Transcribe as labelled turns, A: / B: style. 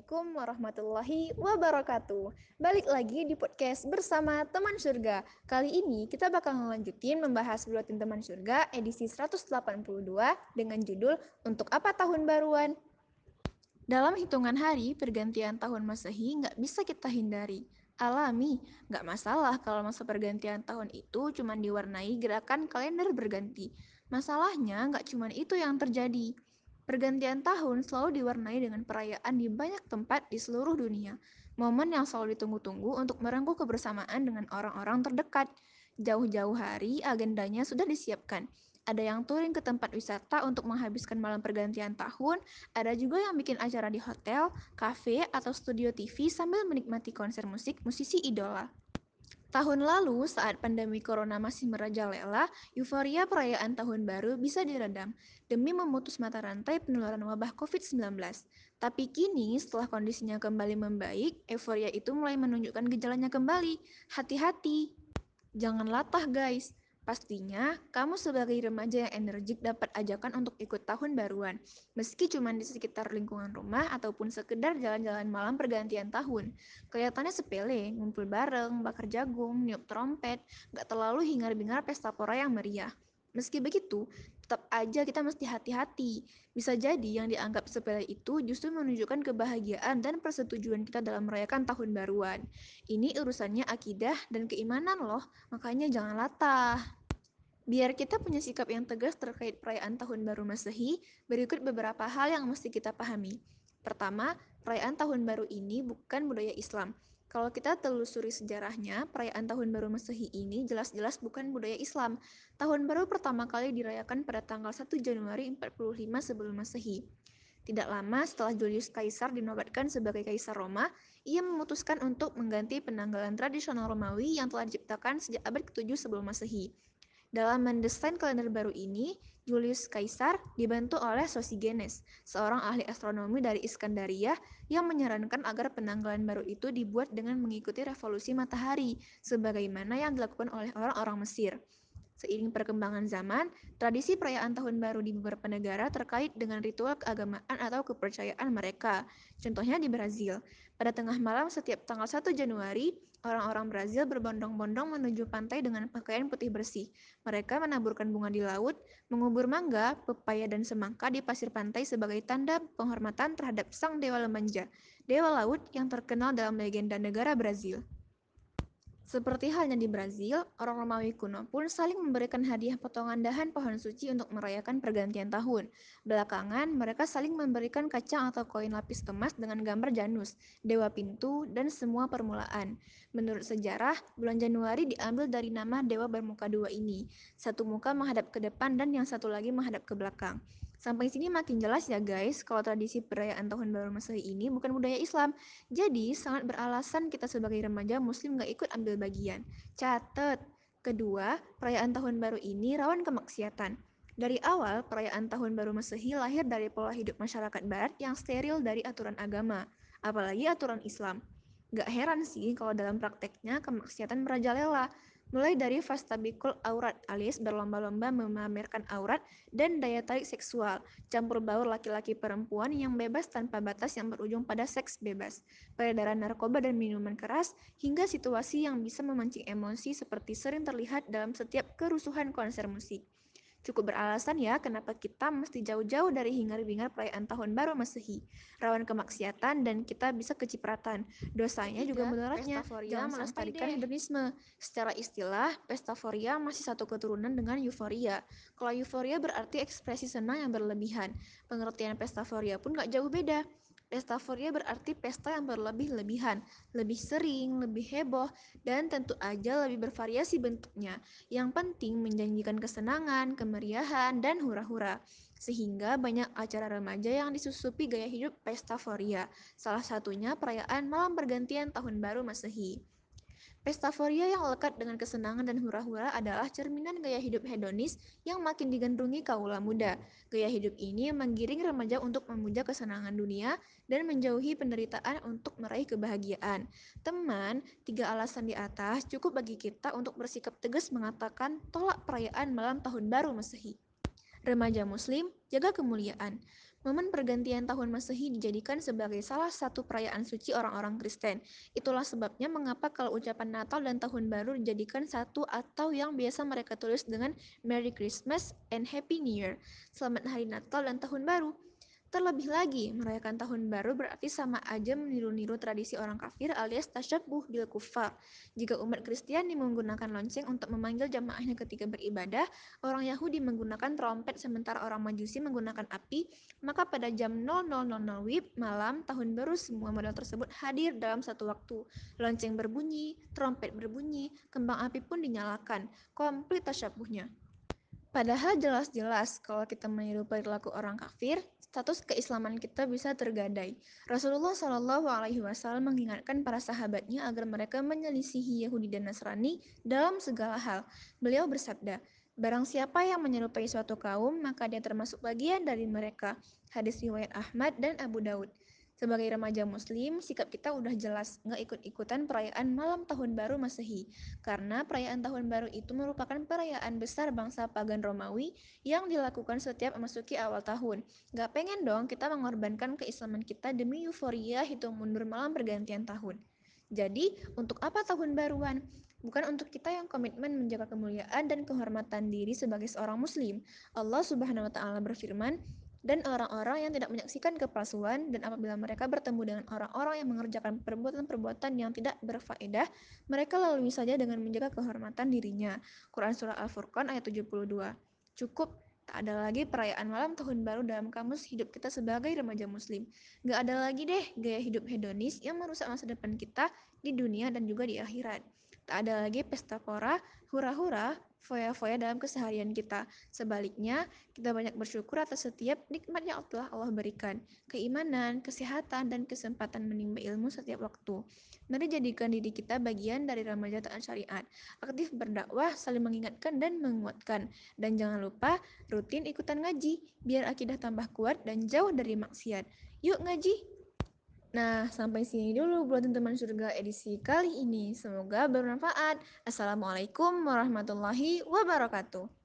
A: Assalamualaikum warahmatullahi wabarakatuh. Balik lagi di podcast bersama teman surga. Kali ini kita bakal ngelanjutin membahas buletin teman surga edisi 182 dengan judul Untuk Apa Tahun Baruan? Dalam hitungan hari, pergantian tahun Masehi nggak bisa kita hindari. Alami, nggak masalah kalau masa pergantian tahun itu cuma diwarnai gerakan kalender berganti. Masalahnya nggak cuma itu yang terjadi. Pergantian tahun selalu diwarnai dengan perayaan di banyak tempat di seluruh dunia. Momen yang selalu ditunggu-tunggu untuk merengkuh kebersamaan dengan orang-orang terdekat. Jauh-jauh hari agendanya sudah disiapkan. Ada yang touring ke tempat wisata untuk menghabiskan malam pergantian tahun, ada juga yang bikin acara di hotel, kafe, atau studio TV sambil menikmati konser musik musisi idola. Tahun lalu, saat pandemi corona masih merajalela, euforia perayaan tahun baru bisa diredam demi memutus mata rantai penularan wabah COVID-19. Tapi kini, setelah kondisinya kembali membaik, euforia itu mulai menunjukkan gejalanya kembali. Hati-hati! Jangan latah guys, Pastinya, kamu sebagai remaja yang energik dapat ajakan untuk ikut tahun baruan, meski cuma di sekitar lingkungan rumah ataupun sekedar jalan-jalan malam pergantian tahun. Kelihatannya sepele, ngumpul bareng, bakar jagung, niup trompet, gak terlalu hingar-bingar pesta pora yang meriah. Meski begitu, tetap aja kita mesti hati-hati. Bisa jadi yang dianggap sepele itu justru menunjukkan kebahagiaan dan persetujuan kita dalam merayakan tahun baruan. Ini urusannya akidah dan keimanan loh, makanya jangan latah. Biar kita punya sikap yang tegas terkait perayaan Tahun Baru Masehi, berikut beberapa hal yang mesti kita pahami. Pertama, perayaan Tahun Baru ini bukan budaya Islam. Kalau kita telusuri sejarahnya, perayaan Tahun Baru Masehi ini jelas-jelas bukan budaya Islam. Tahun Baru pertama kali dirayakan pada tanggal 1 Januari 45 sebelum Masehi. Tidak lama setelah Julius Kaisar dinobatkan sebagai Kaisar Roma, ia memutuskan untuk mengganti penanggalan tradisional Romawi yang telah diciptakan sejak abad ke-7 sebelum Masehi. Dalam mendesain kalender baru ini, Julius Caesar dibantu oleh Sosigenes, seorang ahli astronomi dari Iskandaria yang menyarankan agar penanggalan baru itu dibuat dengan mengikuti revolusi matahari, sebagaimana yang dilakukan oleh orang-orang Mesir. Seiring perkembangan zaman, tradisi perayaan tahun baru di beberapa negara terkait dengan ritual keagamaan atau kepercayaan mereka. Contohnya di Brazil. Pada tengah malam setiap tanggal 1 Januari, orang-orang Brazil berbondong-bondong menuju pantai dengan pakaian putih bersih. Mereka menaburkan bunga di laut, mengubur mangga, pepaya, dan semangka di pasir pantai sebagai tanda penghormatan terhadap sang dewa lemanja, dewa laut yang terkenal dalam legenda negara Brazil. Seperti halnya di Brazil, orang Romawi kuno pun saling memberikan hadiah potongan dahan pohon suci untuk merayakan pergantian tahun. Belakangan, mereka saling memberikan kacang atau koin lapis emas dengan gambar Janus, dewa pintu, dan semua permulaan. Menurut sejarah, bulan Januari diambil dari nama dewa bermuka dua ini. Satu muka menghadap ke depan dan yang satu lagi menghadap ke belakang. Sampai sini makin jelas ya guys, kalau tradisi perayaan Tahun Baru Masehi ini bukan budaya Islam. Jadi, sangat beralasan kita sebagai remaja muslim gak ikut ambil bagian. Catat. Kedua, perayaan Tahun Baru ini rawan kemaksiatan. Dari awal, perayaan Tahun Baru Masehi lahir dari pola hidup masyarakat barat yang steril dari aturan agama, apalagi aturan Islam. Gak heran sih kalau dalam prakteknya kemaksiatan merajalela, mulai dari fastabikul aurat alias berlomba-lomba memamerkan aurat dan daya tarik seksual, campur baur laki-laki perempuan yang bebas tanpa batas yang berujung pada seks bebas, peredaran narkoba dan minuman keras, hingga situasi yang bisa memancing emosi seperti sering terlihat dalam setiap kerusuhan konser musik. Cukup beralasan ya kenapa kita mesti jauh-jauh dari hingar-bingar perayaan tahun baru Masehi, rawan kemaksiatan dan kita bisa kecipratan. Dosanya juga mudaratnya, jangan melestarikan hedonisme. Secara istilah, pestaforia masih satu keturunan dengan euforia. Kalau euforia berarti ekspresi senang yang berlebihan. Pengertian pestaforia pun gak jauh beda. Pestaforia berarti pesta yang berlebih-lebihan, lebih sering, lebih heboh, dan tentu aja lebih bervariasi bentuknya. Yang penting menjanjikan kesenangan, kemeriahan, dan hura-hura. Sehingga banyak acara remaja yang disusupi gaya hidup pestaforia. Salah satunya perayaan malam pergantian tahun baru Masehi. Pestaforia yang lekat dengan kesenangan dan hura-hura adalah cerminan gaya hidup hedonis yang makin digandrungi kaula muda. Gaya hidup ini menggiring remaja untuk memuja kesenangan dunia dan menjauhi penderitaan untuk meraih kebahagiaan. Teman, tiga alasan di atas cukup bagi kita untuk bersikap tegas mengatakan tolak perayaan malam tahun baru Masehi. Remaja Muslim, jaga kemuliaan. Momen pergantian tahun Masehi dijadikan sebagai salah satu perayaan suci orang-orang Kristen. Itulah sebabnya mengapa kalau ucapan Natal dan Tahun Baru dijadikan satu atau yang biasa mereka tulis dengan Merry Christmas and Happy New Year. Selamat Hari Natal dan Tahun Baru. Terlebih lagi, merayakan tahun baru berarti sama aja meniru-niru tradisi orang kafir alias tasyabuh bil kufar. Jika umat Kristiani menggunakan lonceng untuk memanggil jamaahnya ketika beribadah, orang Yahudi menggunakan trompet sementara orang Majusi menggunakan api, maka pada jam 00.00 WIB malam tahun baru semua model tersebut hadir dalam satu waktu. Lonceng berbunyi, trompet berbunyi, kembang api pun dinyalakan, komplit tasyabuhnya. Padahal jelas-jelas kalau kita meniru perilaku orang kafir, status keislaman kita bisa tergadai. Rasulullah Shallallahu Alaihi Wasallam mengingatkan para sahabatnya agar mereka menyelisihi Yahudi dan Nasrani dalam segala hal. Beliau bersabda, Barang siapa yang menyerupai suatu kaum, maka dia termasuk bagian dari mereka. Hadis riwayat Ahmad dan Abu Daud. Sebagai remaja muslim, sikap kita udah jelas nggak ikut-ikutan perayaan malam tahun baru masehi. Karena perayaan tahun baru itu merupakan perayaan besar bangsa pagan Romawi yang dilakukan setiap memasuki awal tahun. Nggak pengen dong kita mengorbankan keislaman kita demi euforia hitung mundur malam pergantian tahun. Jadi, untuk apa tahun baruan? Bukan untuk kita yang komitmen menjaga kemuliaan dan kehormatan diri sebagai seorang muslim. Allah Subhanahu wa taala berfirman, dan orang-orang yang tidak menyaksikan kepalsuan dan apabila mereka bertemu dengan orang-orang yang mengerjakan perbuatan-perbuatan yang tidak berfaedah, mereka lalui saja dengan menjaga kehormatan dirinya. Quran Surah Al-Furqan ayat 72 Cukup, tak ada lagi perayaan malam tahun baru dalam kamus hidup kita sebagai remaja muslim. Gak ada lagi deh gaya hidup hedonis yang merusak masa depan kita di dunia dan juga di akhirat. Tak ada lagi pesta pora, hura-hura, foya-foya dalam keseharian kita. Sebaliknya, kita banyak bersyukur atas setiap nikmat yang telah Allah berikan. Keimanan, kesehatan, dan kesempatan menimba ilmu setiap waktu. Mari jadikan diri kita bagian dari remaja taat syariat. Aktif berdakwah, saling mengingatkan dan menguatkan. Dan jangan lupa rutin ikutan ngaji, biar akidah tambah kuat dan jauh dari maksiat. Yuk ngaji! Nah, sampai sini dulu buat teman-teman surga edisi kali ini. Semoga bermanfaat. Assalamualaikum warahmatullahi wabarakatuh.